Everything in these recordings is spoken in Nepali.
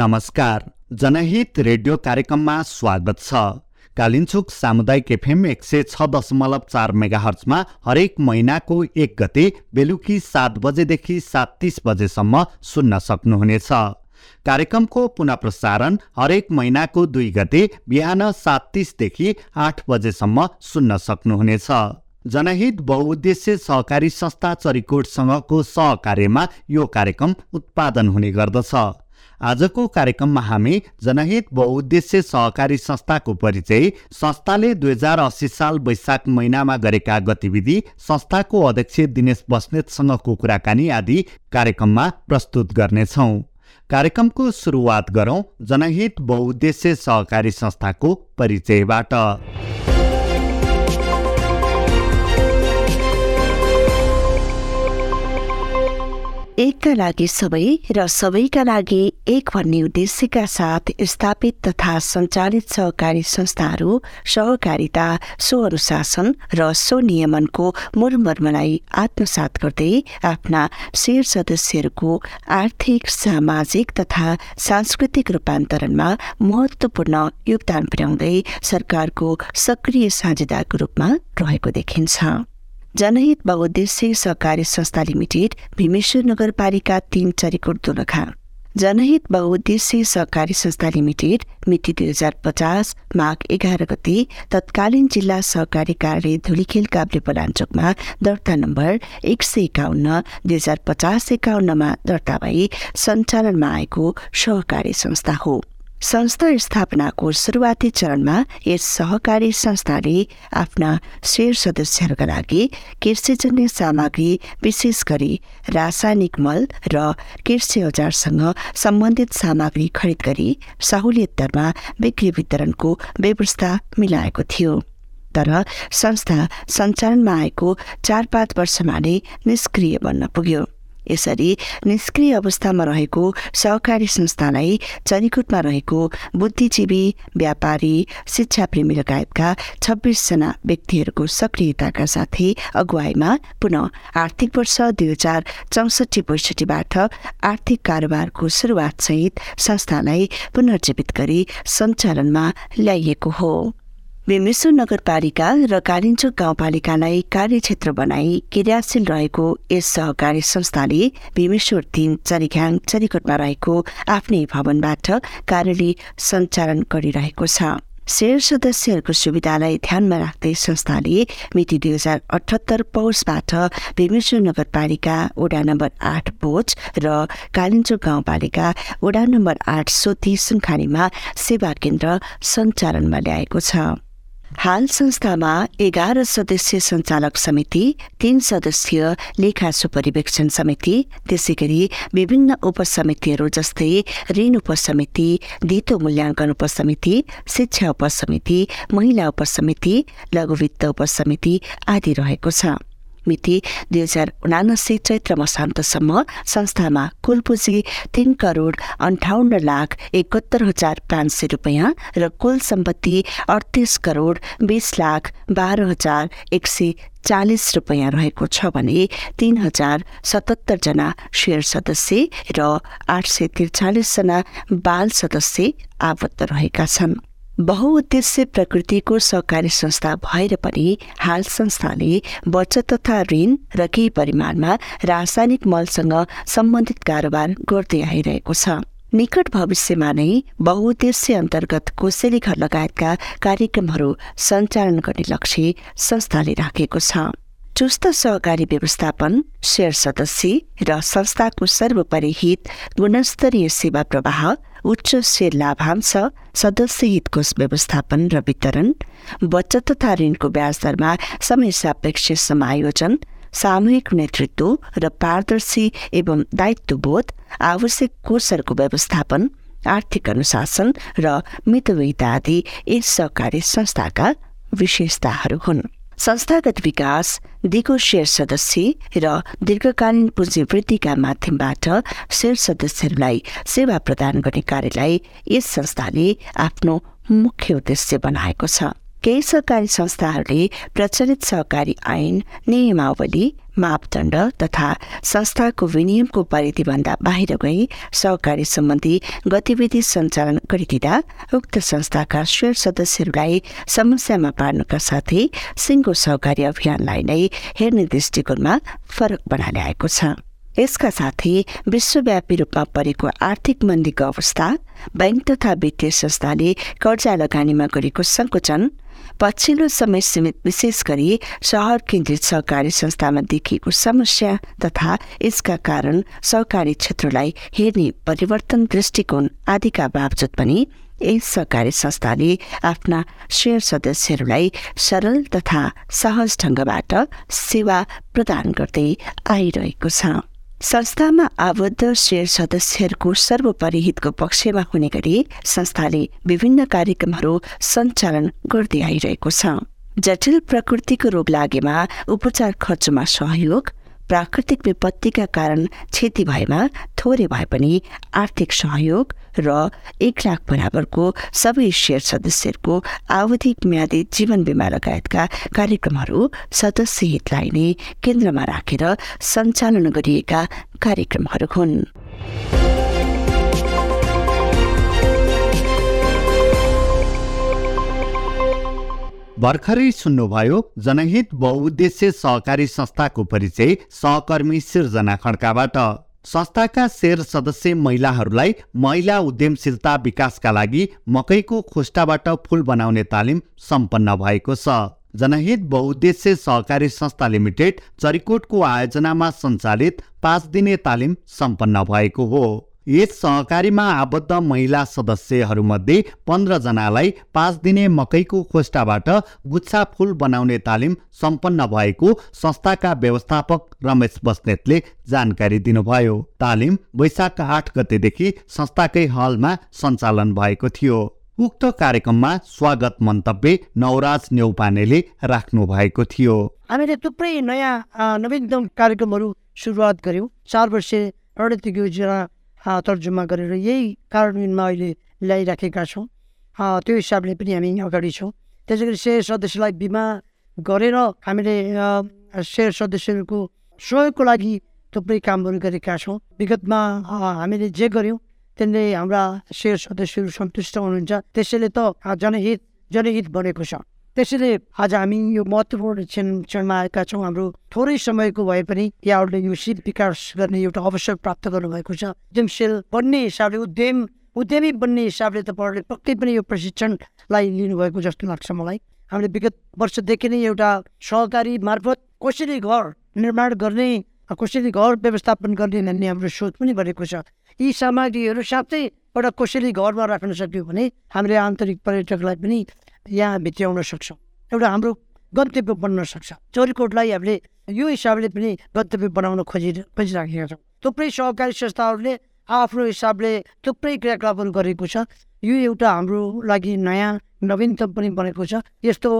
नमस्कार। जनहित रेडियो कार्यक्रममा स्वागत छ। कालिन्चोक सामुदायिक एफएम एक सय छ दशमलव चार मेगाहर्चमा हरेक महिनाको एक गते बेलुकी सात बजेदेखि सात तिस बजेसम्म सुन्न सक्नुहुनेछ। कार्यक्रमको पुनः प्रसारण हरेक महिनाको दुई गते बिहान सात तिसदेखि आठ बजेसम्म सुन्न सक्नुहुनेछ। जनहित बहुउद्देश्य सहकारी संस्था चरिकोटसँगको सहकार्यमा यो कार्यक्रम उत्पादन हुने गर्दछ। आजको कार्यक्रममा हामी जनहित बहुउद्देश्य सहकारी संस्थाको परिचय संस्थाले दुई हजार अस्सी साल वैशाख महिनामा गरेका गतिविधि संस्थाको अध्यक्ष दिनेश बस्नेतसँगको कुराकानी आदि कार्यक्रममा प्रस्तुत गर्नेछौँ। कार्यक्रमको सुरुवात गरौँ जनहित बहुउद्देश्य सहकारी संस्थाको परिचयबाट। एकका लागि सबै र सबैका लागि एक भन्ने उद्देश्यका साथ स्थापित तथा सञ्चालित सहकारी संस्थाहरू सहकारिता स्वअनुशासन र स्वनियमनको मूलमर्मलाई आत्मसात गर्दै आफ्ना शेर सदस्यहरूको आर्थिक सामाजिक तथा सांस्कृतिक रूपान्तरणमा महत्त्वपूर्ण योगदान पुर्याउँदै सरकारको सक्रिय साझेदारको रूपमा रहेको देखिन्छ। जनहित बहुद्देश्य सहकारी संस्था लिमिटेड भीमेश्वर नगरपालिका तीन चरिकोट दोलखा। जनहित बहुद्देश्य सहकारी संस्था लिमिटेड मिति दुई हजार पचास माघ एघार गते तत्कालीन जिल्ला सहकारी कार्यालय धुलीखेल काभ्रे पलाञ्चोकमा दर्ता नम्बर एक सय एकाउन्न दुई हजार पचास एकाउन्नमा दर्ता भई सञ्चालनमा आएको सहकारी संस्था हो। संस्था स्थापनाको सुरुवाती चरणमा यस सहकारी संस्थाले आफ्ना शेर सदस्यहरूका लागि कृषिजन्य सामग्री विशेष गरी रासायनिक मल र कृषि औजारसँग सम्बन्धित सामग्री खरिद गरी सहुलियत दरमा बिक्री वितरणको व्यवस्था मिलाएको थियो। तर संस्था सञ्चालनमा आएको चार पाँच वर्षमा नै निष्क्रिय बन्न पुग्यो। यसरी निष्क्रिय अवस्थामा रहेको सहकारी संस्थालाई चरीकोटमा रहेको बुद्धिजीवी व्यापारी शिक्षाप्रेमी लगायतका छब्बिसजना व्यक्तिहरूको सक्रियताका साथै अगुवाईमा पुनः आर्थिक वर्ष दुई हजार चौसठी बैसठीबाट आर्थिक कारोबारको सुरुवातसहित संस्थालाई पुनर्जीवित गरी सञ्चालनमा ल्याइएको हो। बेमेश्वर नगरपालिका र कालिन्चोक गाउँपालिकालाई कार्यक्षेत्र बनाई क्रियाशील रहेको यस सहकारी संस्थाले भीमेश्वर तीन चरिघ्याङ चरिकोटमा रहेको आफ्नै भवनबाट कार्यालय सञ्चालन गरिरहेको छ। शेर सदस्यहरूको सुविधालाई ध्यानमा राख्दै संस्थाले मिति दुई हजार अठहत्तर पौषबाट भीमेश्वर नगरपालिका वडा नम्बर आठ बोच र कालिन्चोक गाउँपालिका वडा नम्बर आठ सोती सुनखानीमा सेवा केन्द्र सञ्चालनमा ल्याएको छ। हाल संस्थामा एघार सदस्य सञ्चालक समिति तीन सदस्यीय लेखा सुपरिवेक्षण समिति त्यसै गरी विभिन्न उपसमितिहरू जस्तै ऋण उपसमिति धितो मूल्याङ्कन उपसमिति शिक्षा उपसमिति महिला उपसमिति लघुवित्त उपसमिति आदि रहेको छ। मिति दुई हजार उनासी चैत्र मसान्तसम्म संस्थामा कुल पुँजी तीन करोड अन्ठाउन्न लाख एकहत्तर हजार पाँच सय रुपियाँ र कुल सम्पत्ति अडतिस करोड बिस लाख बाह्र हजार एक सय चालिस रुपियाँ रहेको छ भने तीन हजार सतहत्तरजना शेयर सदस्य र आठ सय त्रिचालिसजना बाल सदस्य आबद्ध रहेका छन्। बहुउद्देश्य प्रकृतिको सहकारी संस्था भएर पनि हाल संस्थाले बचत तथा ऋण र केही परिमाणमा रासायनिक मलसँग सम्बन्धित कारोबार गर्दै आइरहेको छ। निकट भविष्यमा नै बहुउद्देश्य अन्तर्गत कोसेली घर लगायतका कार्यक्रमहरू सञ्चालन गर्ने लक्ष्य संस्थाले राखेको छ। चुस्त सहकारी व्यवस्थापन शेयर सदस्य र संस्थाको सर्वोपरि हित गुणस्तरीय सेवा प्रवाह उच्च शेयर लाभांश सदस्य हितकोष व्यवस्थापन र वितरण बचत तथा ऋणको ब्याज दरमा समय सापेक्ष समायोजन सामूहिक नेतृत्व र पारदर्शी एवं दायित्वबोध आवश्यक कोषहरूको व्यवस्थापन आर्थिक अनुशासन र मितव्ययिता आदि यस सहकारी संस्थाका विशेषताहरू हुन्। संस्थागत विकास दिगो शेयर सदस्य र दीर्घकालीन पुँजीवृद्धिका माध्यमबाट शेयर सदस्यहरूलाई सेवा प्रदान गर्ने कार्यलाई यस संस्थाले आफ्नो मुख्य उद्देश्य बनाएको छ। केही सहकारी संस्थाहरूले प्रचलित सहकारी ऐन नियमावली मापदण्ड तथा संस्थाको विनियमको परिधिभन्दा बाहिर गई सहकारी सम्बन्धी गतिविधि सञ्चालन गरिदिँदा उक्त संस्थाका शेयर सदस्यहरूलाई समस्यामा पार्नुका साथै सिङ्गो सहकारी अभियानलाई नै हेर्ने दृष्टिकोणमा फरक बनाएर आएको छ। यसका साथै विश्वव्यापी रूपमा परेको आर्थिक मन्दीको अवस्था बैंक तथा वित्तीय संस्थाले कर्जा लगानीमा गरेको सङ्कुचन पछिल्लो समय सीमित विशेष गरी सहर केन्द्रित सहकारी संस्थामा देखिएको समस्या तथा यसका कारण सहकारी क्षेत्रलाई हेर्ने परिवर्तन दृष्टिकोण आदिका बावजुद पनि यस सहकारी संस्थाले आफ्ना शेयर सदस्यहरूलाई सरल तथा सहज ढङ्गबाट सेवा प्रदान गर्दै आइरहेको छ। संस्थामा आबद्ध शेयर सदस्यहरूको सर्वोपरि हितको पक्षमा हुने गरी संस्थाले विभिन्न कार्यक्रमहरू सञ्चालन गर्दै आइरहेको छ। जटिल प्रकृतिको रोग लागेमा उपचार खर्चमा सहयोग प्राकृतिक विपत्तिका कारण क्षति भएमा थोरै भए पनि आर्थिक सहयोग र एक लाख बराबरको सबै सेयर सदस्यहरूको आवधिक म्यादी जीवन बिमा लगायतका कार्यक्रमहरू सदस्य हितलाई नै केन्द्रमा राखेर सञ्चालन गरिएका कार्यक्रमहरू हुन्। भर्खरै सुन्नुभयो जनहित बहुद्देश्य सहकारी संस्थाको परिचय सहकर्मी सिर्जना खड्काबाट। संस्थाका शेर सदस्य महिलाहरूलाई महिला उद्यमशीलता विकासका लागि मकैको खोस्टाबाट फुल बनाउने तालिम सम्पन्न भएको छ। जनहित बहुद्देश्य सहकारी संस्था लिमिटेड चरिकोटको आयोजनामा सञ्चालित पाँच दिने तालिम सम्पन्न भएको हो। यस सहकारीमा आबद्ध महिला सदस्यहरूमध्ये पन्ध्रजनालाई पाँच दिने मकैको खोस्टाबाट गुच्छा फुल बनाउने तालिम सम्पन्न भएको संस्थाका व्यवस्थापक रमेश बस्नेतले जानकारी दिनुभयो। तालिम वैशाख आठ गतेदेखि संस्थाकै हलमा सञ्चालन भएको थियो। उक्त कार्यक्रममा स्वागत मन्तव्य नवराज नेउपानेले राख्नु भएको थियो। हामीले थुप्रै नयाँ नवीनतम कार्यक्रमहरू सुरुवात गऱ्यौँ। चार वर्ष रणनीतिक योजना तर्जुमा गरेर यही कार्यान्वयनमा अहिले ल्याइराखेका छौँ। त्यो हिसाबले पनि हामी अगाडि छौँ। त्यसै गरी सेयर सदस्यलाई बिमा गरेर हामीले सेयर सदस्यहरूको सहयोगको लागि थुप्रै कामहरू गरेका छौँ। विगतमा हामीले जे गऱ्यौँ त्यसले हाम्रा सेयर सदस्यहरू सन्तुष्ट हुनुहुन्छ। त्यसैले त जनहित जनहित बनेको छ। त्यसैले आज हामी यो महत्त्वपूर्ण क्षण क्षणमा आएका छौँ हाम्रो थोरै समयको भए पनि यहाँहरूले यो सिप विकास गर्ने एउटा अवसर प्राप्त गर्नुभएको छ उद्यमशील बन्ने हिसाबले उद्यम उद्यमी बन्ने हिसाबले तपाईँहरूले पक्कै पनि यो प्रशिक्षणलाई लिनुभएको जस्तो लाग्छ मलाई हामीले विगत वर्षदेखि नै एउटा सहकारी मार्फत कसरी घर निर्माण गर्ने कसरी घर व्यवस्थापन गर्ने भन्ने हाम्रो सोच पनि बढेको छ यी सामग्रीहरू साथै एउटा कसरी घरमा राख्न सक्यो भने हामीले आन्तरिक पर्यटकलाई पनि यहाँ भित्र्याउन सक्छौँ एउटा हाम्रो गन्तव्य बन्न सक्छ चोरीकोटलाई हामीले यो हिसाबले पनि गन्तव्य बनाउन खोजि खोजिराखेका छौँ थुप्रै सहकारी संस्थाहरूले आफ्नो हिसाबले थुप्रै क्रियाकलापहरू गरेको छ यो एउटा हाम्रो लागि नयाँ नवीनतम पनि बनेको छ यस्तो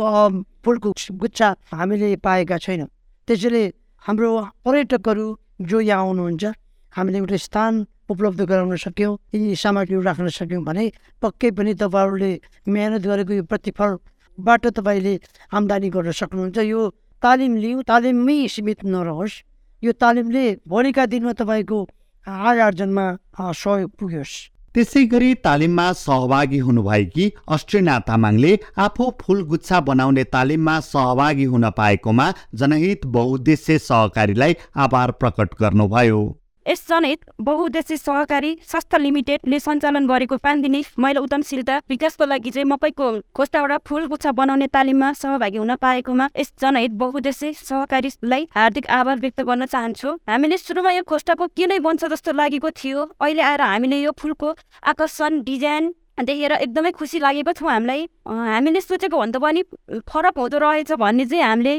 फुलको गुच्छा हामीले पाएका छैनौँ त्यसैले हाम्रो पर्यटकहरू जो यहाँ आउनुहुन्छ हामीले एउटा स्थान उपलब्ध गराउन सक्यौँ यी सामग्रीहरू राख्न सक्यौँ भने पक्कै पनि तपाईँहरूले मिहिनेत गरेको यो प्रतिफलबाट तपाईँले आम्दानी गर्न सक्नुहुन्छ यो तालिम लिउँ तालिममै सीमित नरहोस् यो तालिमले भोलिका दिनमा तपाईँको आय आर्जनमा सहयोग पुग्योस् त्यसै गरी तालिममा सहभागी हुनुभएकी अस्ट्रेना तामाङले आफू फुलगुच्छा बनाउने तालिममा सहभागी हुन पाएकोमा जनहित बहुद्देश्य सहकारीलाई आभार प्रकट गर्नुभयो यस जनहित बहुद्देश्य सहकारी संस्था लिमिटेडले सञ्चालन गरेको पाँच दिने महिला उद्यमशीलता विकासको लागि चाहिँ मकैको खोस्टाबाट फुल गुच्छा बनाउने तालिममा सहभागी हुन पाएकोमा यस जनहित बहुद्देश्य सहकारीलाई हार्दिक आभार व्यक्त गर्न चाहन्छु। हामीले सुरुमा यो खोस्टाको किन बन्छ जस्तो लागेको थियो अहिले आएर हामीले यो फुलको आकर्षण डिजाइन देखेर एकदमै खुसी लागेको छौँ हामीलाई। हामीले सोचेको भन्दा पनि फरक हुँदो रहेछ भन्ने चाहिँ हामीले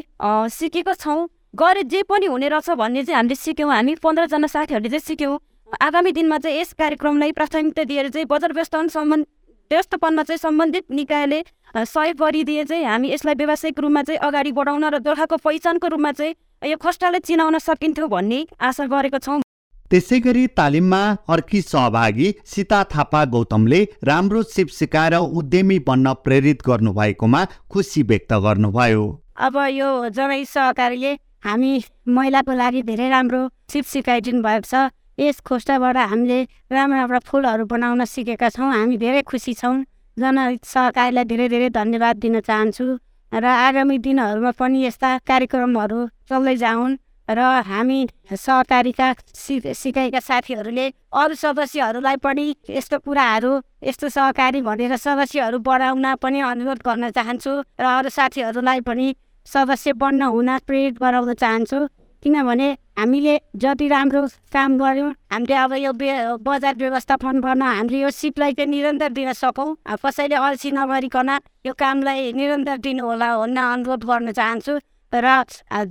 सिकेको छौँ। गरे जे पनि हुने रहेछ भन्ने चाहिँ हामीले सिक्यौँ। हामी पन्ध्रजना साथीहरूले चाहिँ सिक्यौँ। आगामी दिनमा चाहिँ यस कार्यक्रमलाई प्राथमिकता दिएर चाहिँ बजार व्यवस्थापन सम्बन्ध व्यवस्थापनमा चाहिँ सम्बन्धित निकायले सहयोग गरिदिए चाहिँ हामी यसलाई व्यावसायिक रूपमा चाहिँ अगाडि बढाउन र दोर्खाको पहिचानको रूपमा चाहिँ यो खस्टालाई चिनाउन सकिन्थ्यो भन्ने आशा गरेको छौँ। त्यसै गरी तालिममा अर्की सहभागी सीता थापा गौतमले राम्रो सिप सिकाएर उद्यमी बन्न प्रेरित गर्नुभएकोमा खुसी व्यक्त गर्नुभयो। अब यो जनै सहकारीले हामी महिलाको लागि धेरै राम्रो सिप सिकाइदिनु भएको छ। यस खोस्टाबाट हामीले राम्रो राम्रो फुलहरू बनाउन सिकेका छौँ। हामी धेरै खुसी छौँ। जनहित सहकारीलाई धेरै धेरै धन्यवाद दिन चाहन्छु र आगामी दिनहरूमा पनि यस्ता कार्यक्रमहरू चल्दै जाउन् र हामी सहकारीका सि सिकाएका साथीहरूले अरू सदस्यहरूलाई पनि यस्तो कुराहरू यस्तो सहकारी भनेर सदस्यहरू बढाउन पनि अनुरोध गर्न चाहन्छु र अरू साथीहरूलाई पनि सदस्य बन्न हुन प्रेरित गराउन चाहन्छु। किनभने हामीले जति राम्रो काम गऱ्यौँ हामीले अब यो बे बजार व्यवस्थापन गर्न हामीले यो सिपलाई चाहिँ निरन्तर दिन सकौँ। कसैले अल्छी नगरिकन यो कामलाई निरन्तर दिनु होला भन्न अनुरोध गर्न चाहन्छु। र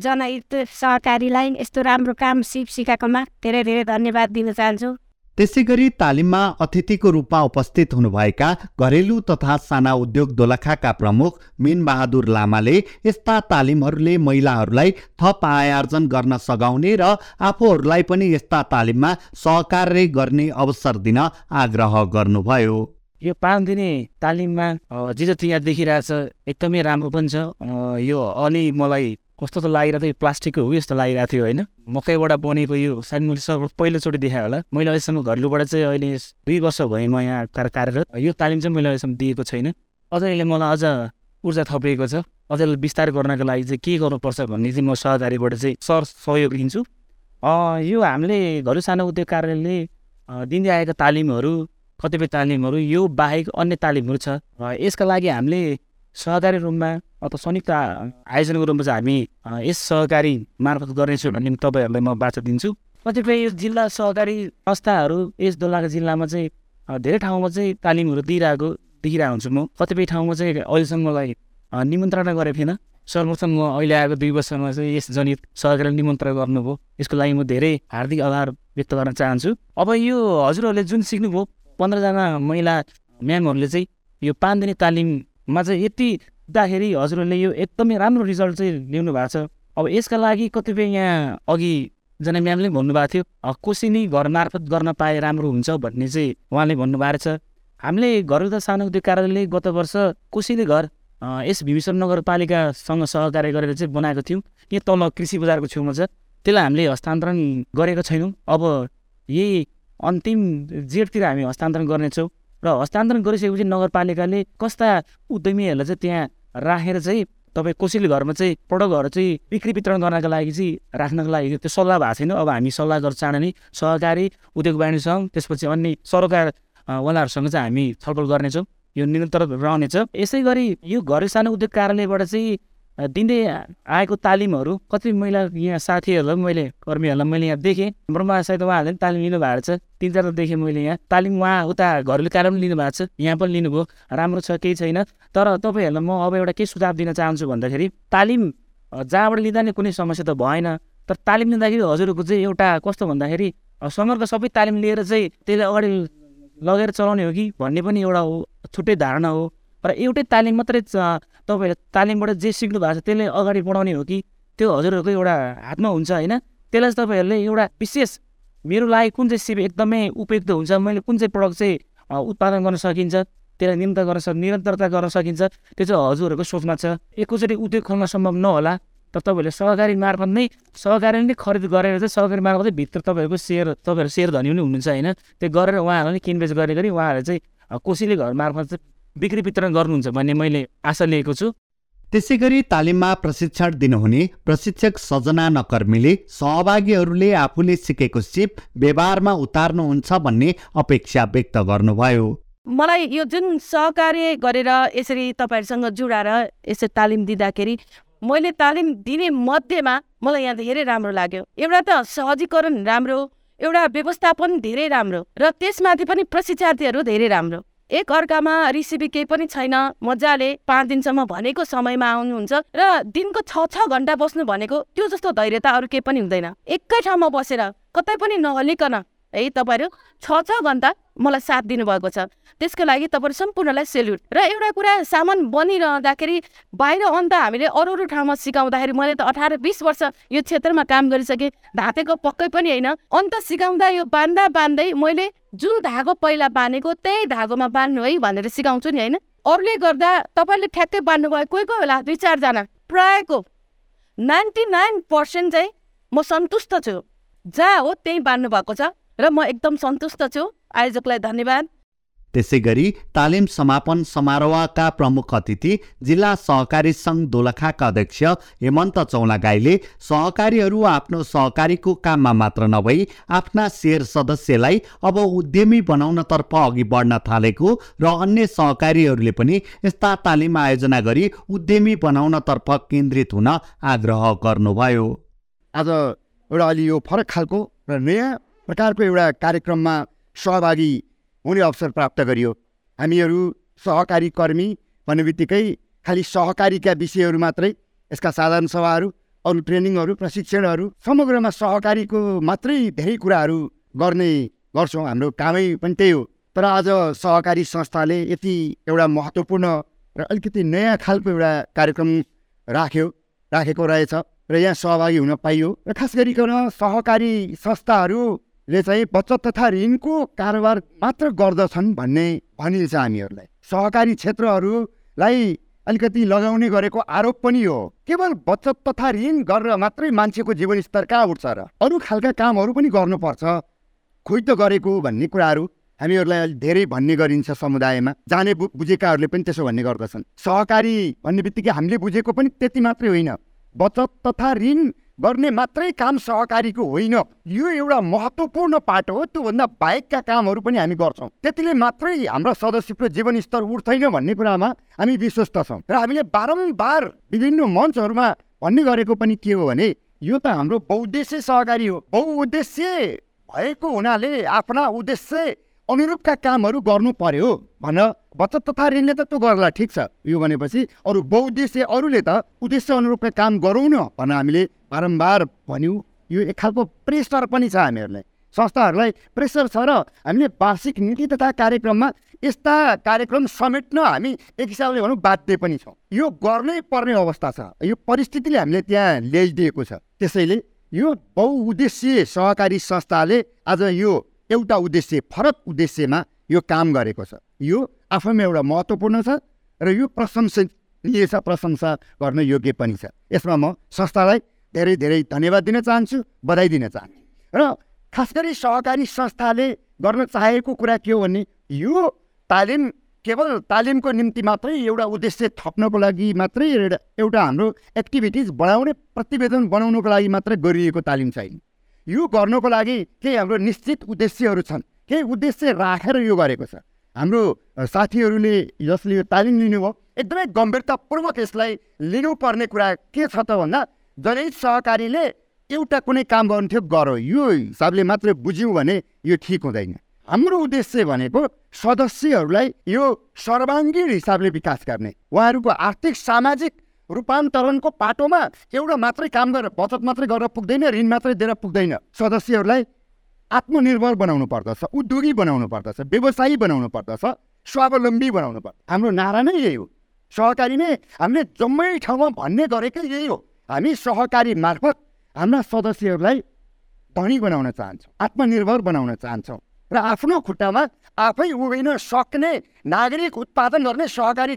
जनहित सहकारीलाई यस्तो राम्रो काम सिप सिकाएकोमा धेरै धेरै धन्यवाद दिन चाहन्छु। त्यसै गरी तालिममा अतिथिको रूपमा उपस्थित हुनुभएका घरेलु तथा साना उद्योग दोलखाका प्रमुख मिनबहादुर लामाले यस्ता तालिमहरूले महिलाहरूलाई थप आय आर्जन गर्न सघाउने र आफूहरूलाई पनि यस्ता तालिममा सहकार्य गर्ने अवसर दिन आग्रह गर्नुभयो। यो पाँच दिने तालिममा जे जति यहाँ देखिरहेछ एकदमै राम्रो पनि छ। यो अलि मलाई कस्तो त लागिरहेको थियो प्लास्टिकको हो यस्तो लागिरहेको थियो होइन? मकैबाट बनेको यो सायद मैले सब पहिलोचोटि देखाएँ होला। मैले अहिलेसम्म घरलुबाट चाहिँ अहिले दुई वर्ष भएँ म यहाँ कार्यरत। यो तालिम चाहिँ मैले अहिलेसम्म दिएको छैन। अझ यसले मलाई अझ ऊर्जा थपिएको छ। अझ विस्तार गर्नको लागि चाहिँ के गर्नुपर्छ भन्ने चाहिँ म सहकारीबाट चाहिँ सर सहयोग लिन्छु। यो हामीले घरु सानो उद्योग कार्यालयले दिँदै आएका तालिमहरू कतिपय तालिमहरू यो बाहेक अन्य तालिमहरू छ। यसका लागि हामीले सहकारी रूपमा अथवा संयुक्त आयोजनाको रूपमा चाहिँ हामी यस सहकारी मार्फत गर्नेछौँ भन्ने तपाईँहरूलाई म बाचा दिन्छु। कतिपय यो जिल्ला सहकारी संस्थाहरू यस दोलाका जिल्लामा चाहिँ धेरै ठाउँमा चाहिँ तालिमहरू दिइरहेको देखिरहेको हुन्छु म। कतिपय ठाउँमा चाहिँ अहिलेसम्म मलाई निमन्त्रणा गरेको थिएन। सर्वप्रथम म अहिले आएको दुई वर्षमा चाहिँ यस जनित सहकारी निमन्त्रण गर्नुभयो। यसको लागि म धेरै हार्दिक आभार व्यक्त गर्न चाहन्छु। अब यो हजुरहरूले जुन सिक्नुभयो पन्ध्रजना महिला म्यामहरूले चाहिँ यो पाँच दिने तालिम मा चाहिँ यति हुँदाखेरि हजुरहरूले यो एकदमै राम्रो रिजल्ट चाहिँ ल्याउनु भएको छ। अब यसका लागि कतिपय यहाँ अघि जना म्यामले भन्नुभएको थियो कोसिनी घर मार्फत गर्न पाए राम्रो हुन्छ भन्ने चाहिँ उहाँले भन्नुभएको छ। हामीले घर सानो उद्योग कार्यालयले गत वर्ष कोसिनी घर यस भीमश्वर नगरपालिकासँग सहकार्य गरेर चाहिँ बनाएको थियौँ। यहाँ तल कृषि बजारको छेउमा छ। त्यसलाई हामीले हस्तान्तरण गरेको छैनौँ। अब यही अन्तिम जेठतिर हामी हस्तान्तरण गर्नेछौँ। र हस्तान्तरण गरिसकेपछि नगरपालिकाले कस्ता उद्यमीहरूलाई चाहिँ त्यहाँ राखेर चाहिँ तपाईँ कसैले घरमा चाहिँ प्रडक्टहरू चाहिँ बिक्री वितरण गर्नको लागि चाहिँ राख्नको लागि त्यो सल्लाह भएको छैन। अब हामी सल्लाह गर्छ चाँडो नै सहकारी उद्योग वाणिज्य सङ्घ त्यसपछि अन्य सरकार वालाहरूसँग चाहिँ हामी छलफल गर्नेछौँ। यो निरन्तर रहनेछ। यसै गरी यो घर सानो उद्योग कार्यालयबाट चाहिँ दिँदै आएको तालिमहरू कति महिला यहाँ साथीहरूलाई मैले कर्मीहरूलाई मैले यहाँ देखेँ। हाम्रोमा सायद उहाँहरूले पनि तालिम लिनुभएको छ। तिन चारवटा देखेँ मैले यहाँ। तालिम उहाँ उता घरले कारण पनि लिनुभएको छ। यहाँ पनि लिनुभयो। राम्रो छ केही छैन। तर तपाईँहरूलाई म अब एउटा के सुझाव दिन चाहन्छु भन्दाखेरि तालिम जहाँबाट लिँदा नै कुनै समस्या त भएन। तर तालिम लिँदाखेरि हजुरको चाहिँ एउटा कस्तो भन्दाखेरि सँगरको सबै तालिम लिएर चाहिँ त्यसले अगाडि लगेर चलाउने हो कि भन्ने पनि एउटा छुट्टै धारणा हो। र एउटै तालिम मात्रै तपाईँहरूले तालिमबाट जे सिक्नु भएको छ त्यसले अगाडि बढाउने हो कि? त्यो हजुरहरूको एउटा हातमा हुन्छ होइन? त्यसलाई चाहिँ तपाईँहरूले एउटा विशेष मेरो लागि कुन चाहिँ सिप एकदमै उपयुक्त हुन्छ मैले कुन चाहिँ प्रडक्ट चाहिँ उत्पादन गर्न सकिन्छ त्यसलाई निरन्तर गर्न सक् निरन्तरता गर्न सकिन्छ त्यो चाहिँ हजुरहरूको सोचमा छ। एकैचोटि उद्योग खोल्न सम्भव नहोला तर तपाईँहरूले सहकारी मार्फत नै सहकारी नै खरिद गरेर चाहिँ सहकारी मार्फत भित्र तपाईँहरूको सेयर तपाईँहरू सेयर धनी पनि हुनुहुन्छ होइन? त्यो गरेर उहाँहरूले किनबेच गरे गरी उहाँहरूले चाहिँ कोसीले घर मार्फत चाहिँ बिक्री वितरण गर्नुहुन्छ भन्ने मैले आशा लिएको छु। त्यसै गरी तालिममा प्रशिक्षण दिनुहुने प्रशिक्षक सजना नकर्मीले सहभागीहरूले आफूले सिकेको सिप व्यवहारमा उतार्नुहुन्छ भन्ने अपेक्षा व्यक्त गर्नुभयो। मलाई यो जुन सहकार्य गरेर यसरी तपाईँहरूसँग जुडाएर यसरी तालिम दिँदाखेरि मैले तालिम दिने मध्येमा मलाई यहाँ धेरै राम्रो लाग्यो। एउटा त सहजीकरण राम्रो एउटा व्यवस्थापन धेरै राम्रो र त्यसमाथि पनि प्रशिक्षार्थीहरू धेरै राम्रो। एक अर्कामा रिसिभी केही पनि छैन। मजाले पाँच दिनसम्म भनेको समयमा आउनुहुन्छ र दिनको छ छ घन्टा बस्नु भनेको त्यो जस्तो धैर्यता अरू केही पनि हुँदैन। एकै ठाउँमा बसेर कतै पनि नहलिकन। है तपाईँहरू छ छ घन्टा मलाई साथ दिनुभएको छ। त्यसको लागि तपाईँहरू सम्पूर्णलाई सेल्युट। र एउटा कुरा सामान बनिरहँदाखेरि बाहिर अन्त हामीले अरू अरू ठाउँमा सिकाउँदाखेरि मैले त अठार बिस वर्ष यो क्षेत्रमा काम गरिसकेँ। धातेको पक्कै पनि होइन। अन्त सिकाउँदा यो बान्दा बान्दै मैले जुन धागो पहिला बाँधेको त्यही धागोमा बाँध्नु है भनेर सिकाउँछु नि होइन। अरूले गर्दा तपाईँले ठ्याक्कै बाँध्नुभयो कोही कोही बेला दुई चारजना। प्रायःको नाइन्टी नाइन पर्सेन्ट चाहिँ म सन्तुष्ट छु। जहाँ हो त्यहीँ बाँध्नु भएको छ। र म एकदम सन्तुष्ट छु। आयोजकलाई धन्यवाद। त्यसै गरी तालिम समापन समारोहका प्रमुख अतिथि जिल्ला सहकारी सङ्घ दोलखाका अध्यक्ष हेमन्त चौलागाईले सहकारीहरू आफ्नो सहकारीको काममा मात्र नभई आफ्ना सेयर सदस्यलाई अब उद्यमी बनाउनतर्फ अघि बढ्न थालेको र अन्य सहकारीहरूले पनि यस्ता तालिम आयोजना गरी उद्यमी बनाउनतर्फ केन्द्रित हुन आग्रह गर्नुभयो। आज एउटा अलि यो फरक खालको र नयाँ प्रकारको एउटा कार्यक्रममा सहभागी हुने अवसर प्राप्त गरियो। हामीहरू सहकारी कर्मी भन्ने बित्तिकै खालि सहकारीका विषयहरू मात्रै यसका साधारण सभाहरू अरू ट्रेनिङहरू प्रशिक्षणहरू समग्रमा सहकारीको मात्रै धेरै कुराहरू गर्ने गर्छौँ। हाम्रो कामै पनि त्यही हो। तर आज सहकारी संस्थाले यति एउटा महत्त्वपूर्ण र अलिकति नयाँ खालको एउटा कार्यक्रम राख्यो राखेको रहेछ र यहाँ सहभागी हुन पाइयो। र खास गरिकन सहकारी संस्थाहरू ले चाहिँ बचत तथा ऋणको कारोबार मात्र गर्दछन् भन्ने भनिन्छ हामीहरूलाई। सहकारी क्षेत्रहरूलाई अलिकति लगाउने गरेको आरोप पनि हो। केवल बचत तथा ऋण गरेर मात्रै मान्छेको जीवनस्तर कहाँ उठ्छ र अरू खालका कामहरू पनि गर्नुपर्छ। खोइ त गरेको भन्ने कुराहरू हामीहरूलाई अलिक धेरै भन्ने गरिन्छ समुदायमा। जाने बुझेकाहरूले पनि त्यसो भन्ने गर्दछन्। सहकारी भन्ने बित्तिकै हामीले बुझेको पनि त्यति मात्रै होइन। बचत तथा ऋण गर्ने मात्रै काम सहकारीको होइन। यो एउटा महत्त्वपूर्ण पाटो हो त्योभन्दा बाहेकका कामहरू पनि हामी गर्छौँ। त्यतिले मात्रै हाम्रा सदस्यको जीवनस्तर उठ्दैन भन्ने कुरामा हामी विश्वस्त छौँ। र हामीले बारम्बार विभिन्न मञ्चहरूमा भन्ने गरेको पनि के हो भने यो त हाम्रो बहुद्देश्य सहकारी हो। बहुउद्देश्य भएको हुनाले आफ्ना उद्देश्य अनुरूपका कामहरू गर्नु पर्यो भन। बचत तथा ऋणले त त्यो गर्ला ठिक छ। यो भनेपछि अरू बहुद्देश्य अरूले त उद्देश्य अनुरूपका काम गरौँ न भनेर हामीले बारम्बार भन्यौँ। यो एक खालको प्रेसर पनि छ हामीहरूलाई। संस्थाहरूलाई प्रेसर छ र हामीले वार्षिक नीति तथा कार्यक्रममा यस्ता कार्यक्रम समेट्न हामी एक हिसाबले भनौँ बाध्य पनि छौँ। यो गर्नै पर्ने अवस्था छ। यो परिस्थितिले हामीले त्यहाँ ल्याइदिएको छ। त्यसैले यो बहुउद्देश्य सहकारी संस्थाले आज यो एउटा उद्देश्य फरक उद्देश्यमा यो काम गरेको छ। यो आफैमा एउटा महत्त्वपूर्ण छ र यो प्रशंसनीय छ प्रशंसा गर्न योग्य पनि छ। यसमा म संस्थालाई धेरै धेरै धन्यवाद दिन चाहन्छु बधाई दिन चाहन्छु। र खास गरी सहकारी संस्थाले गर्न चाहेको कुरा के हो भने यो तालिम केवल तालिमको निम्ति मात्रै एउटा उद्देश्य थप्नको लागि मात्रै एउटा हाम्रो एक्टिभिटिज बढाउने प्रतिवेदन बनाउनको लागि मात्रै गरिएको तालिम छैन। यो गर्नको लागि केही हाम्रो निश्चित उद्देश्यहरू छन्। केही उद्देश्य राखेर यो गरेको छ। हाम्रो साथीहरूले जसले यो तालिम लिनुभयो एकदमै गम्भीरतापूर्वक यसलाई लिनुपर्ने कुरा के छ त भन्दा जनहित सहकारीले एउटा कुनै काम गर्नु गरौँ। यो हिसाबले मात्रै बुझ्यौँ भने यो ठिक हुँदैन। हाम्रो उद्देश्य भनेको सदस्यहरूलाई यो सर्वाङ्गीण हिसाबले विकास गर्ने। उहाँहरूको आर्थिक सामाजिक रूपान्तरणको पाटोमा एउटा मात्रै काम गरेर बचत मात्रै गरेर पुग्दैन ऋण मात्रै दिएर पुग्दैन। सदस्यहरूलाई आत्मनिर्भर बनाउनु पर्दछ उद्योगी बनाउनु पर्दछ व्यवसायी बनाउनु पर्दछ स्वावलम्बी बनाउनु पर्छ हाम्रो नारा नै यही हो। सहकारी नै हामीले जम्मै ठाउँमा भन्ने गरेकै यही हो। हामी सहकारी मार्फत हाम्रा सदस्यहरूलाई धनी बनाउन चाहन्छौँ आत्मनिर्भर बनाउन चाहन्छौँ। र आफ्नो खुट्टामा आफै उभिन सक्ने नागरिक उत्पादन गर्ने सहकारी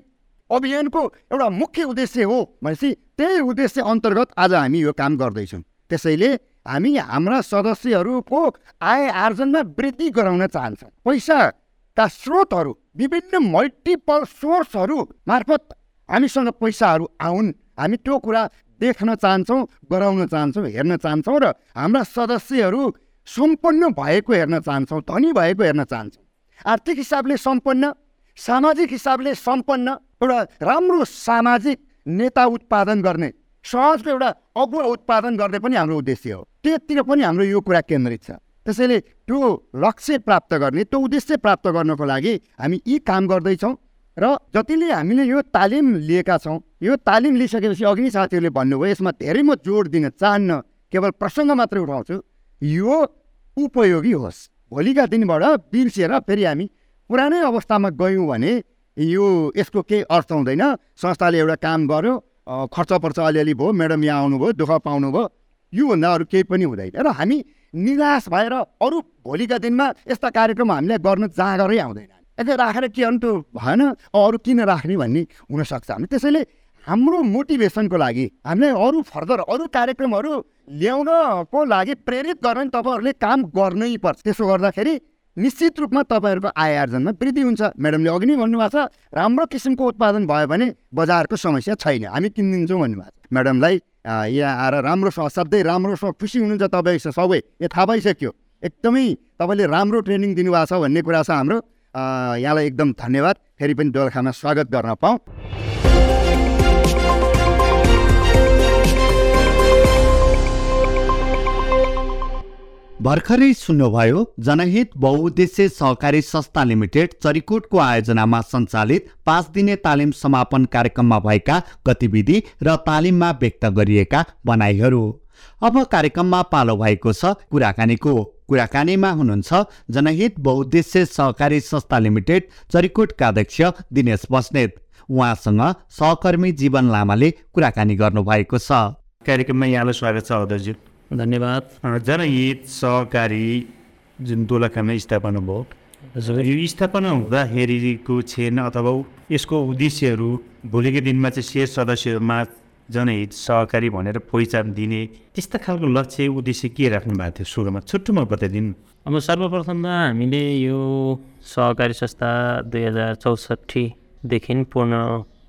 अभियानको एउटा मुख्य उद्देश्य हो भनेपछि त्यही उद्देश्य अन्तर्गत आज हामी यो काम गर्दैछौँ। त्यसैले हामी हाम्रा सदस्यहरूको आय आर्जनमा वृद्धि गराउन चाहन्छौँ। पैसाका स्रोतहरू विभिन्न मल्टिपल सोर्सहरू मार्फत हामीसँग पैसाहरू आउन्। हामी त्यो कुरा देख्न चाहन्छौँ गराउन चाहन्छौँ हेर्न चाहन्छौँ र हाम्रा सदस्यहरू सम्पन्न भएको हेर्न चाहन्छौँ धनी भएको हेर्न चाहन्छौँ। आर्थिक हिसाबले सम्पन्न सामाजिक हिसाबले सम्पन्न एउटा राम्रो सामाजिक नेता उत्पादन गर्ने समाजको एउटा अगुवा उत्पादन गर्ने पनि हाम्रो उद्देश्य हो। त्यतिर पनि हाम्रो यो कुरा केन्द्रित छ। त्यसैले त्यो लक्ष्य प्राप्त गर्ने त्यो उद्देश्य प्राप्त गर्नको लागि हामी यी काम गर्दैछौँ र जतिले हामीले यो तालिम लिएका छौँ यो तालिम लिइसकेपछि अघि साथीहरूले भन्नुभयो यसमा धेरै म जोड दिन चाहन्न केवल प्रसङ्ग मात्रै उठाउँछु। यो उपयोगी होस्। भोलिका दिनबाट बिर्सिएर फेरि हामी पुरानै अवस्थामा गयौँ भने यो यसको केही अर्थ हुँदैन। संस्थाले एउटा काम गर्यो खर्च पर्छ अलिअलि भयो म्याडम यहाँ आउनुभयो दुःख पाउनुभयो योभन्दा अरू केही पनि हुँदैन र हामी निराश भएर अरू भोलिका दिनमा यस्ता कार्यक्रम हामीले गर्न जाँगरै आउँदैन। यसले राखेर के अन्त भएन अरू किन राख्ने भन्ने हुनसक्छ। हामी त्यसैले हाम्रो मोटिभेसनको लागि हामीलाई अरू फर्दर अरू कार्यक्रमहरू ल्याउनको लागि प्रेरित गर्न तपाईँहरूले काम गर्नै पर्छ। त्यसो गर्दाखेरि निश्चित रूपमा तपाईँहरूको आय आर्जनमा वृद्धि हुन्छ। म्याडमले अघि नै भन्नुभएको छ राम्रो किसिमको उत्पादन भयो भने बजारको समस्या छैन। हामी किनिदिन्छौँ भन्नुभएको छ। म्याडमलाई यहाँ आएर राम्रोसँग सधैँ राम्रोसँग खुसी हुनुहुन्छ तपाईँ सबै। यो थाहा भइसक्यो। एकदमै तपाईँले राम्रो ट्रेनिङ दिनुभएको छ भन्ने कुरा छ हाम्रो। यहाँलाई एकदम धन्यवाद। फेरि पनि दोलखामा स्वागत गर्न पाऊँ। भर्खरै सुन्नुभयो जनहित बहुद्देश्य सहकारी संस्था लिमिटेड चरिकोटको आयोजनामा सञ्चालित पाँच दिने तालिम समापन कार्यक्रममा भएका गतिविधि र तालिममा व्यक्त गरिएका भनाइहरू। अब कार्यक्रममा पालो भएको छ कुराकानीको। कुराकानीमा हुनुहुन्छ जनहित बहुद्देश्य सहकारी संस्था लिमिटेड चरिकोटका अध्यक्ष दिनेश बस्नेत। उहाँसँग सहकर्मी जीवन लामाले कुराकानी गर्नुभएको छ। कार्यक्रममा यहाँलाई स्वागत छ अध्यक्ष धन्यवाद। जनहित सहकारी जुन दोलखामा स्थापना भयो यो स्थापना हुँदाखेरिको छेन अथवा यसको उद्देश्यहरू भोलिको दिनमा चाहिँ सेयर सदस्यहरूमा जनहित सहकारी भनेर पहिचान दिने त्यस्ता खालको लक्ष्य उद्देश्य के राख्नु भएको थियो सुरुमा? छुट्टोमा बताइदिनु। अब सर्वप्रथममा हामीले यो सहकारी संस्था दुई हजार चौसठीदेखि पूर्ण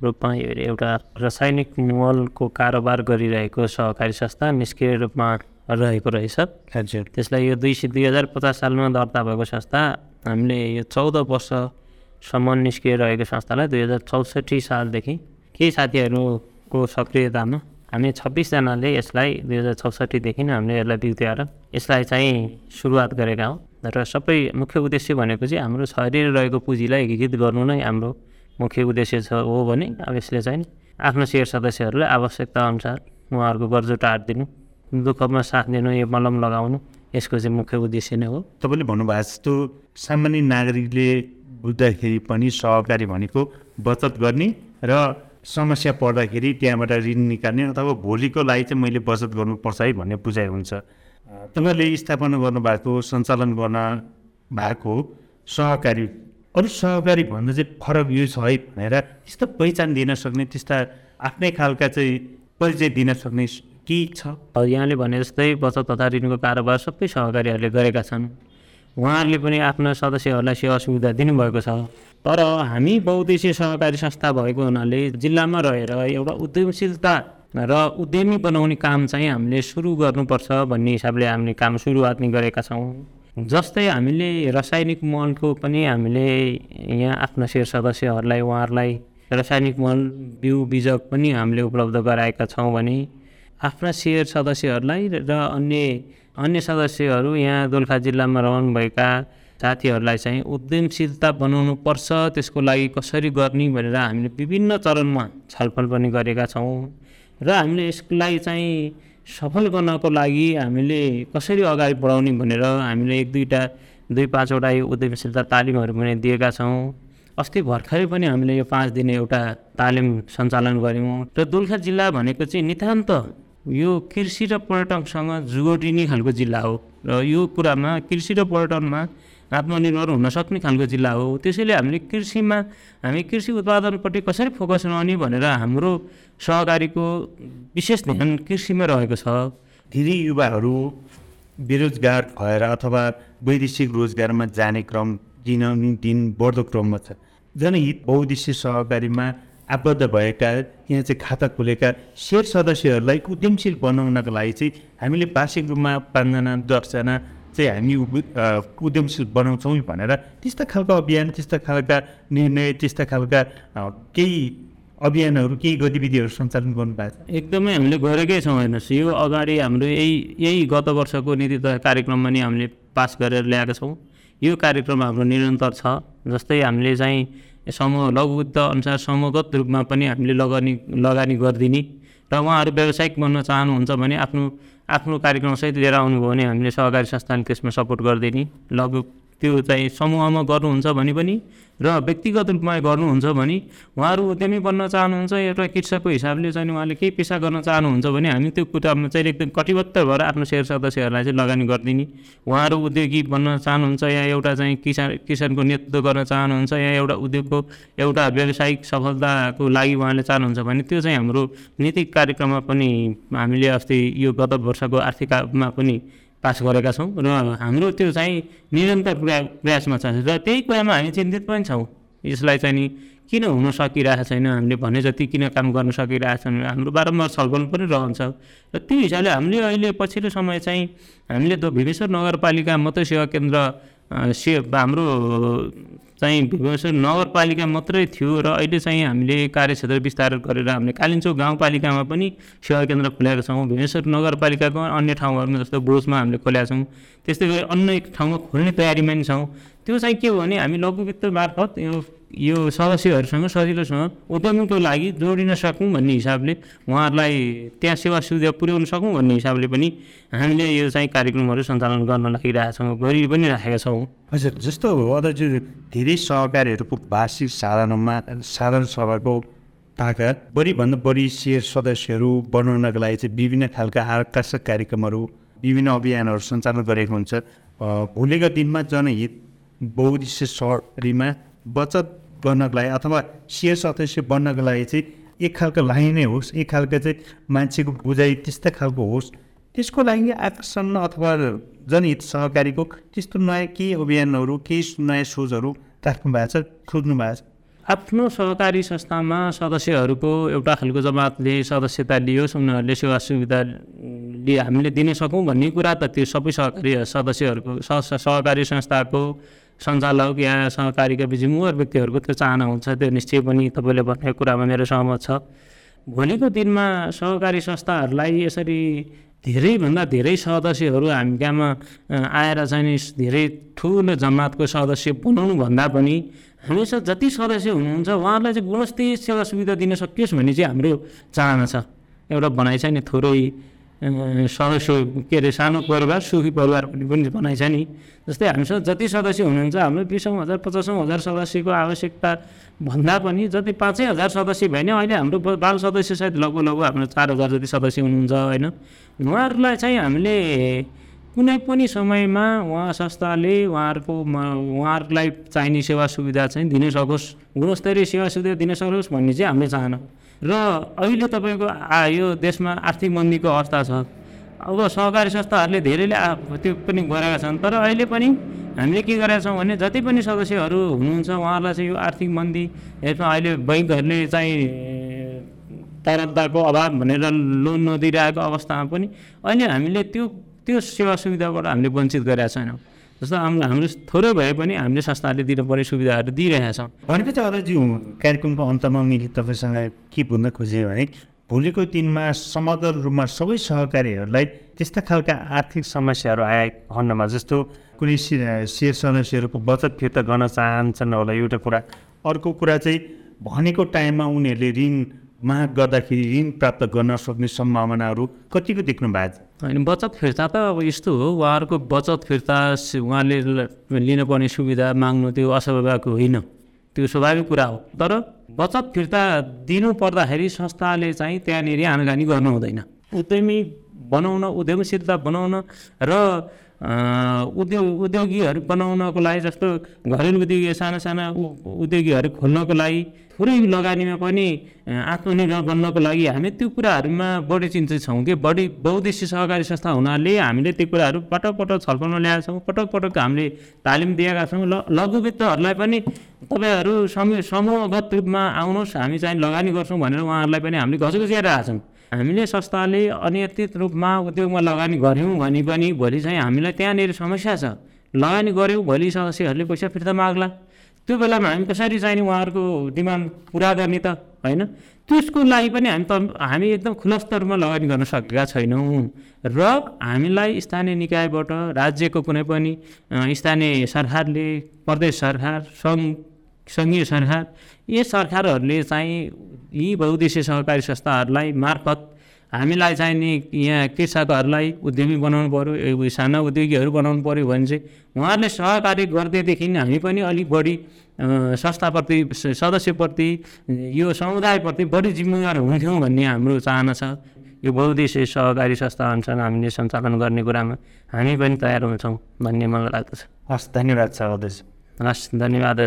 रूपमा एउटा रासायनिक मलको कारोबार गरिरहेको सहकारी संस्था निष्क्रिय रूपमा रहेको रहेछ। हजुर। त्यसलाई यो दुई दुई हजार पचास सालमा दर्ता भएको संस्था हामीले यो चौध वर्षसम्म निस्किएर रहेको संस्थालाई दुई हजार चौसठी सालदेखि केही साथीहरूको सक्रियतामा हामी छब्बिसजनाले यसलाई दुई हजार चौसठीदेखि हामीले यसलाई बिउत्याएर यसलाई चाहिँ सुरुवात गरेका हौँ। र सबै मुख्य उद्देश्य भनेको चाहिँ हाम्रो शरीर रहेको पुँजीलाई एकीकृत गर्नु नै हाम्रो मुख्य उद्देश्य छ हो भने अब यसले चाहिँ आफ्नो सेयर सदस्यहरूलाई आवश्यकता अनुसार उहाँहरूको गर्जो टारिदिनु दुःखमा साथ दिनु यो मलम लगाउनु यसको चाहिँ मुख्य उद्देश्य नै हो। तपाईँले भन्नुभएको जस्तो सामान्य नागरिकले बुझ्दाखेरि पनि सहकारी भनेको बचत गर्ने र समस्या पर्दाखेरि त्यहाँबाट ऋण निकाल्ने अथवा भोलिको लागि चाहिँ मैले बचत गर्नुपर्छ है भन्ने बुझाइ हुन्छ। तपाईँले स्थापना गर्नुभएको सञ्चालन गर्न भएको सहकारी अरू सहकारी भन्दा चाहिँ फरक यो छ है भनेर त्यस्तो पहिचान दिन सक्ने त्यस्ता आफ्नै खालका चाहिँ परिचय दिन सक्ने के छ? यहाँले भने जस्तै बचत तथा ऋणको कारोबार सबै सहकारीहरूले गरेका छन्। उहाँहरूले पनि आफ्ना सदस्यहरूलाई सेवा सुविधा दिनुभएको छ। तर हामी बहुद्देश्य सहकारी संस्था भएको हुनाले जिल्लामा रहेर एउटा उद्यमशीलता र उद्यमी बनाउने काम चाहिँ हामीले सुरु गर्नुपर्छ भन्ने हिसाबले हामीले काम सुरुवात नै गरेका छौँ। जस्तै हामीले रासायनिक मलको पनि हामीले यहाँ आफ्ना सेयर सदस्यहरूलाई उहाँहरूलाई रासायनिक मल बिउ बिजक पनि हामीले उपलब्ध गराएका छौँ भने आफ्ना सेयर सदस्यहरूलाई र अन्य अन्य सदस्यहरू यहाँ दोलखा जिल्लामा रहनुभएका साथीहरूलाई चाहिँ उद्यमशीलता बनाउनु पर्छ त्यसको लागि कसरी गर्ने भनेर हामीले विभिन्न चरणमा छलफल पनि गरेका छौँ। र हामीले यसलाई चाहिँ सफल गर्नको लागि हामीले कसरी अगाडि बढाउने भनेर हामीले एक दुईवटा दुई पाँचवटा यो उद्यमशीलता तालिमहरू पनि दिएका छौँ। अस्ति भर्खरै पनि हामीले यो पाँच दिने एउटा तालिम सञ्चालन गऱ्यौँ र दोलखा जिल्ला भनेको चाहिँ नितान्त यो कृषि र पर्यटनसँग जोडिने खालको जिल्ला हो। र यो कुरामा कृषि र पर्यटनमा आत्मनिर्भर हुन सक्ने खालको जिल्ला हो। त्यसैले हामीले कृषिमा हामी कृषि उत्पादनपट्टि कसरी फोकस रहने भनेर हाम्रो सहकारीको विशेष ध्यान कृषिमा रहेको छ। धेरै युवाहरू बेरोजगार भएर अथवा वैदेशिक रोजगारमा जाने क्रम दिन दिन बढ्दो क्रममा छ। जनहित बहुद्देश्य सहकारीमा आबद्ध भएका यहाँ चाहिँ खाता खोलेका सेयर सदस्यहरूलाई उद्यमशील बनाउनको लागि चाहिँ हामीले वार्षिक रूपमा पाँचजना दसजना चाहिँ हामी उद्यमशील बनाउँछौँ भनेर त्यस्ता खालको अभियान त्यस्ता खालका निर्णय त्यस्ता खालका केही अभियानहरू केही गतिविधिहरू सञ्चालन गर्नुभएको छ? एकदमै हामीले गरेकै छौँ हेर्नुहोस् यो अगाडि हाम्रो यही यही गत वर्षको नीति कार्यक्रममा नि हामीले पास गरेर ल्याएका छौँ। यो कार्यक्रम हाम्रो निरन्तर छ जस्तै हामीले चाहिँ समूह लघु अनुसार समूहगत रूपमा पनि हामीले लगानी लगानी गरिदिने। र उहाँहरू व्यावसायिक बन्न चाहनुहुन्छ भने आफ्नो आफ्नो कार्यक्रमसहित लिएर आउनुभयो भने हामीले सहकारी संस्थाले त्यसमा सपोर्ट गरिदिने लघु त्यो चाहिँ समूहमा गर्नुहुन्छ भने पनि र व्यक्तिगत रूपमा गर्नुहुन्छ भने उहाँहरू उद्यमी बन्न चाहनुहुन्छ एउटा कृषकको हिसाबले चाहिँ उहाँले केही पेसा गर्न चाहनुहुन्छ भने हामी त्यो कुरामा चाहिँ एकदम कटिबद्ध भएर आफ्नो सेयर सदस्यहरूलाई चाहिँ लगानी गरिदिने। उहाँहरू उद्योगी बन्न चाहनुहुन्छ या एउटा चाहिँ किसान किसानको नेतृत्व गर्न चाहनुहुन्छ या एउटा उद्योगको एउटा व्यावसायिक सफलताको लागि उहाँले चाहनुहुन्छ भने त्यो चाहिँ हाम्रो नीतिक कार्यक्रममा पनि हामीले अस्ति यो गत वर्षको आर्थिकमा पनि पास गरेका छौँ र हाम्रो त्यो चाहिँ निरन्तर प्रया प्रयासमा छ। र त्यही कुरामा हामी चिन्तित पनि छौँ। यसलाई चाहिँ नि किन हुन सकिरहेको छैन? हामीले भने जति किन काम गर्न सकिरहेको छैन हाम्रो बारम्बार छलफल पनि रहन्छ। र त्यो हिसाबले हामीले अहिले पछिल्लो समय चाहिँ हामीले त नगरपालिका मात्रै सेवा केन्द्र से हाम्रो चाहिँ भीमेश्वर नगरपालिका मात्रै थियो र अहिले चाहिँ हामीले कार्यक्षेत्र विस्तार गरेर हामीले कालिम्चोक गाउँपालिकामा पनि सेवा केन्द्र खोलेका छौँ। भीमेश्वर नगरपालिकाको अन्य ठाउँहरूमा जस्तो बोसमा हामीले खोलेका छौँ। त्यस्तै गरी अन्य ठाउँमा खोल्ने तयारीमा पनि छौँ। त्यो चाहिँ के हो भने हामी लघु वित्त मार्फत यो यो सदस्यहरूसँग सजिलोसँग उद्यमीको लागि जोडिन सकौँ भन्ने हिसाबले उहाँहरूलाई त्यहाँ सेवा सुविधा पुर्याउन सकौँ भन्ने हिसाबले पनि हामीले यो चाहिँ कार्यक्रमहरू सञ्चालन गर्न लागिरहेछौँ गरि पनि राखेका छौँ। हजुर जस्तो अदाजु धेरै सहकारीहरूको वार्षिक साधारणमा साधारण सभाको ताकत बढीभन्दा बढी सेयर सदस्यहरू बनाउनको लागि चाहिँ विभिन्न खालका आकर्षक कार्यक्रमहरू विभिन्न अभियानहरू सञ्चालन गरेको हुन्छ। भोलिको दिनमा जनहित बहुद्देश्य सहरीमा बचत गर्नको लागि अथवा सेयर सदस्य बन्नको लागि चाहिँ एक खालको लाइन होस् एक खालको चाहिँ मान्छेको बुझाइ त्यस्तै खालको होस्। त्यसको लागि आकर्षण अथवा जनहित सहकारीको त्यस्तो नयाँ केही अभियानहरू केही नयाँ सोचहरू राख्नु भएको छ खोज्नु भएको छ। आफ्नो सहकारी संस्थामा सदस्यहरूको एउटा खालको जमातले सदस्यता लियोस् उनीहरूले सेवा सुविधा लिए हामीले दिन सकौँ भन्ने कुरा त त्यो सबै सहकारी सदस्यहरूको सहकारी संस्थाको सञ्चालक या सहकारीका बिजुमुर व्यक्तिहरूको त्यो चाहना हुन्छ त्यो निश्चय पनि तपाईँले भन्ने कुरामा मेरो सहमत छ। भोलिको दिनमा सहकारी संस्थाहरूलाई यसरी धेरैभन्दा धेरै सदस्यहरू हामी कहाँमा आएर चाहिँ धेरै ठुलो जमातको सदस्य बनाउनु भन्दा पनि हामीसँग जति सदस्य हुनुहुन्छ उहाँहरूलाई चाहिँ गुणस्तरीय सेवा सुविधा दिन सकियोस् भन्ने चाहिँ हाम्रो चाहना छ। एउटा भनाइ छ नि थोरै सदस्य के अरे सानो परिवार सुखी परिवार पनि भनाइ छ नि। जस्तै हामीसँग जति सदस्य हुनुहुन्छ हाम्रो बिसौँ हजार पचासौँ हजार सदस्यको आवश्यकता भन्दा पनि जति पाँचै हजार सदस्य भयो भने अहिले हाम्रो बाल सदस्य सायद लगभग लगभग हाम्रो चार हजार जति सदस्य हुनुहुन्छ होइन? उहाँहरूलाई चाहिँ हामीले कुनै पनि समयमा उहाँ संस्थाले उहाँहरूको उहाँहरूलाई चाहिने सेवा सुविधा चाहिँ दिन सकोस् गुणस्तरीय सेवा सुविधा दिन सकोस् भन्ने चाहिँ हामीले चाहना। र अहिले तपाईँको यो देशमा आर्थिक मन्दीको अवस्था छ। अब सहकारी संस्थाहरूले धेरैले त्यो पनि गरेका छन्। तर अहिले पनि हामीले के गरेका छौँ भने जति पनि सदस्यहरू हुनुहुन्छ उहाँहरूलाई चाहिँ यो आर्थिक मन्दी यसमा अहिले बैङ्कहरूले चाहिँ तरलताको अभाव भनेर लोन नदिइरहेको अवस्थामा पनि अहिले हामीले त्यो त्यो सेवा सुविधाबाट हामीले वञ्चित गरेका छैनौँ। जस्तो हाम्रो थोरै भए पनि हामीले संस्थाहरूले दिनुपर्ने सुविधाहरू दिइरहेका छौँ। भनेपछि अरूजी कार्यक्रमको अन्तमा मैले तपाईँसँग के भन्न खोजेँ भने भोलिको दिनमा समग्र रूपमा सबै सहकारीहरूलाई त्यस्ता खालका आर्थिक समस्याहरू आए खण्डमा जस्तो कुनै सेयर सदस्यहरूको बचत फिर्ता गर्न चाहन्छन् होला एउटा कुरा। अर्को कुरा चाहिँ भनेको टाइममा उनीहरूले ऋण माग गर्दाखेरि ऋण प्राप्त गर्न सक्ने सम्भावनाहरू कतिको देख्नु भएको छ होइन बचत फिर्ता त अब यस्तो हो उहाँहरूको बचत फिर्ता उहाँले लिनुपर्ने सुविधा माग्नु त्यो अस्वाभाविक होइन त्यो स्वाभाविक कुरा हो। तर बचत फिर्ता दिनु पर्दाखेरि संस्थाले चाहिँ त्यहाँनिर आनगानी गर्नु हुँदैन। उद्यमी बनाउन उद्यमशीलता बनाउन र उद्योग उद्योगीहरू बनाउनको लागि जस्तो घरेलु उद्योगी साना साना उद्योगीहरू खोल्नको लागि थोरै लगानीमा पनि आत्मनिर्भर बन्नको लागि हामी त्यो कुराहरूमा बढी चिन्तित छौँ कि बढी बहुद्देश्य सहकारी संस्था हुनाले हामीले त्यो कुराहरू पटक पटक छलफलमा ल्याएका छौँ पटक पटक हामीले तालिम दिएका छौँ ल लघुवित्तहरूलाई पनि तपाईँहरू समूह समूहगत रूपमा आउनुहोस् हामी चाहिँ लगानी गर्छौँ भनेर उहाँहरूलाई पनि हामीले घसघसिरहेका छौँ हामीले संस्थाले अनियन्त्रित रूपमा उद्योगमा लगानी गऱ्यौँ भने पनि भोलि चाहिँ हामीलाई त्यहाँनिर समस्या छ। लगानी गऱ्यौँ भोलि सदस्यहरूले पैसा फिर्ता माग्ला। त्यो बेलामा हामी कसरी चाहिने उहाँहरूको डिमान्ड पुरा गर्ने त होइन? त्यसको लागि पनि हामी त हामी एकदम खुलस्त रूपमा लगानी गर्न सकेका छैनौँ। र हामीलाई स्थानीय निकायबाट राज्यको कुनै पनि स्थानीय सरकारले प्रदेश सरकार सङ्घ सङ्घीय सरकार यी सरकारहरूले चाहिँ यी बहुद्देश्य सहकारी संस्थाहरूलाई मार्फत हामीलाई चाहिने यहाँ कृषकहरूलाई उद्यमी बनाउनु पऱ्यो साना उद्योगीहरू बनाउनु पऱ्यो भने चाहिँ उहाँहरूले सहकारी गर्दैदेखि हामी पनि अलिक बढी संस्थाप्रति सदस्यप्रति यो समुदायप्रति बढी जिम्मेवार हुन्थ्यौँ भन्ने हाम्रो चाहना छ। यो बहुद्देश्य सहकारी संस्थाहरूसँग हामीले सञ्चालन गर्ने कुरामा हामी पनि तयार हुन्छौँ भन्ने मलाई लाग्दछ। हस् धन्यवाद छ हस् धन्यवाद।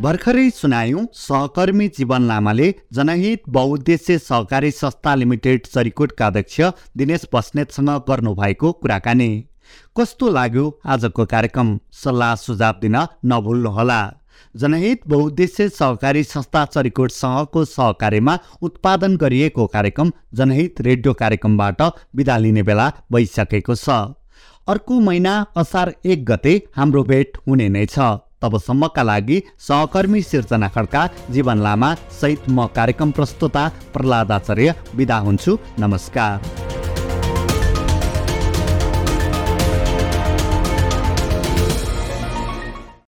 भर्खरै सुनायौँ सहकर्मी जीवन लामाले जनहित बहुद्देश्य सहकारी संस्था लिमिटेड चरिकोटका अध्यक्ष दिनेश बस्नेतसँग गर्नुभएको कुराकानी। कस्तो लाग्यो आजको कार्यक्रम? सल्लाह सुझाव दिन नभुल्नुहोला। जनहित बहुद्देश्य सहकारी संस्था चरिकोटसँगको सहकार्यमा उत्पादन गरिएको कार्यक्रम जनहित रेडियो कार्यक्रमबाट बिदा लिने बेला भइसकेको छ। अर्को महिना असार एक गते हाम्रो भेट हुने नै छ। तबसम्मका लागि सहकर्मी सिर्जना खड्का जीवन लामा सहित म कार्यक्रम प्रस्तुता प्रहलाद आचार्य बिदा हुन्छु। नमस्कार।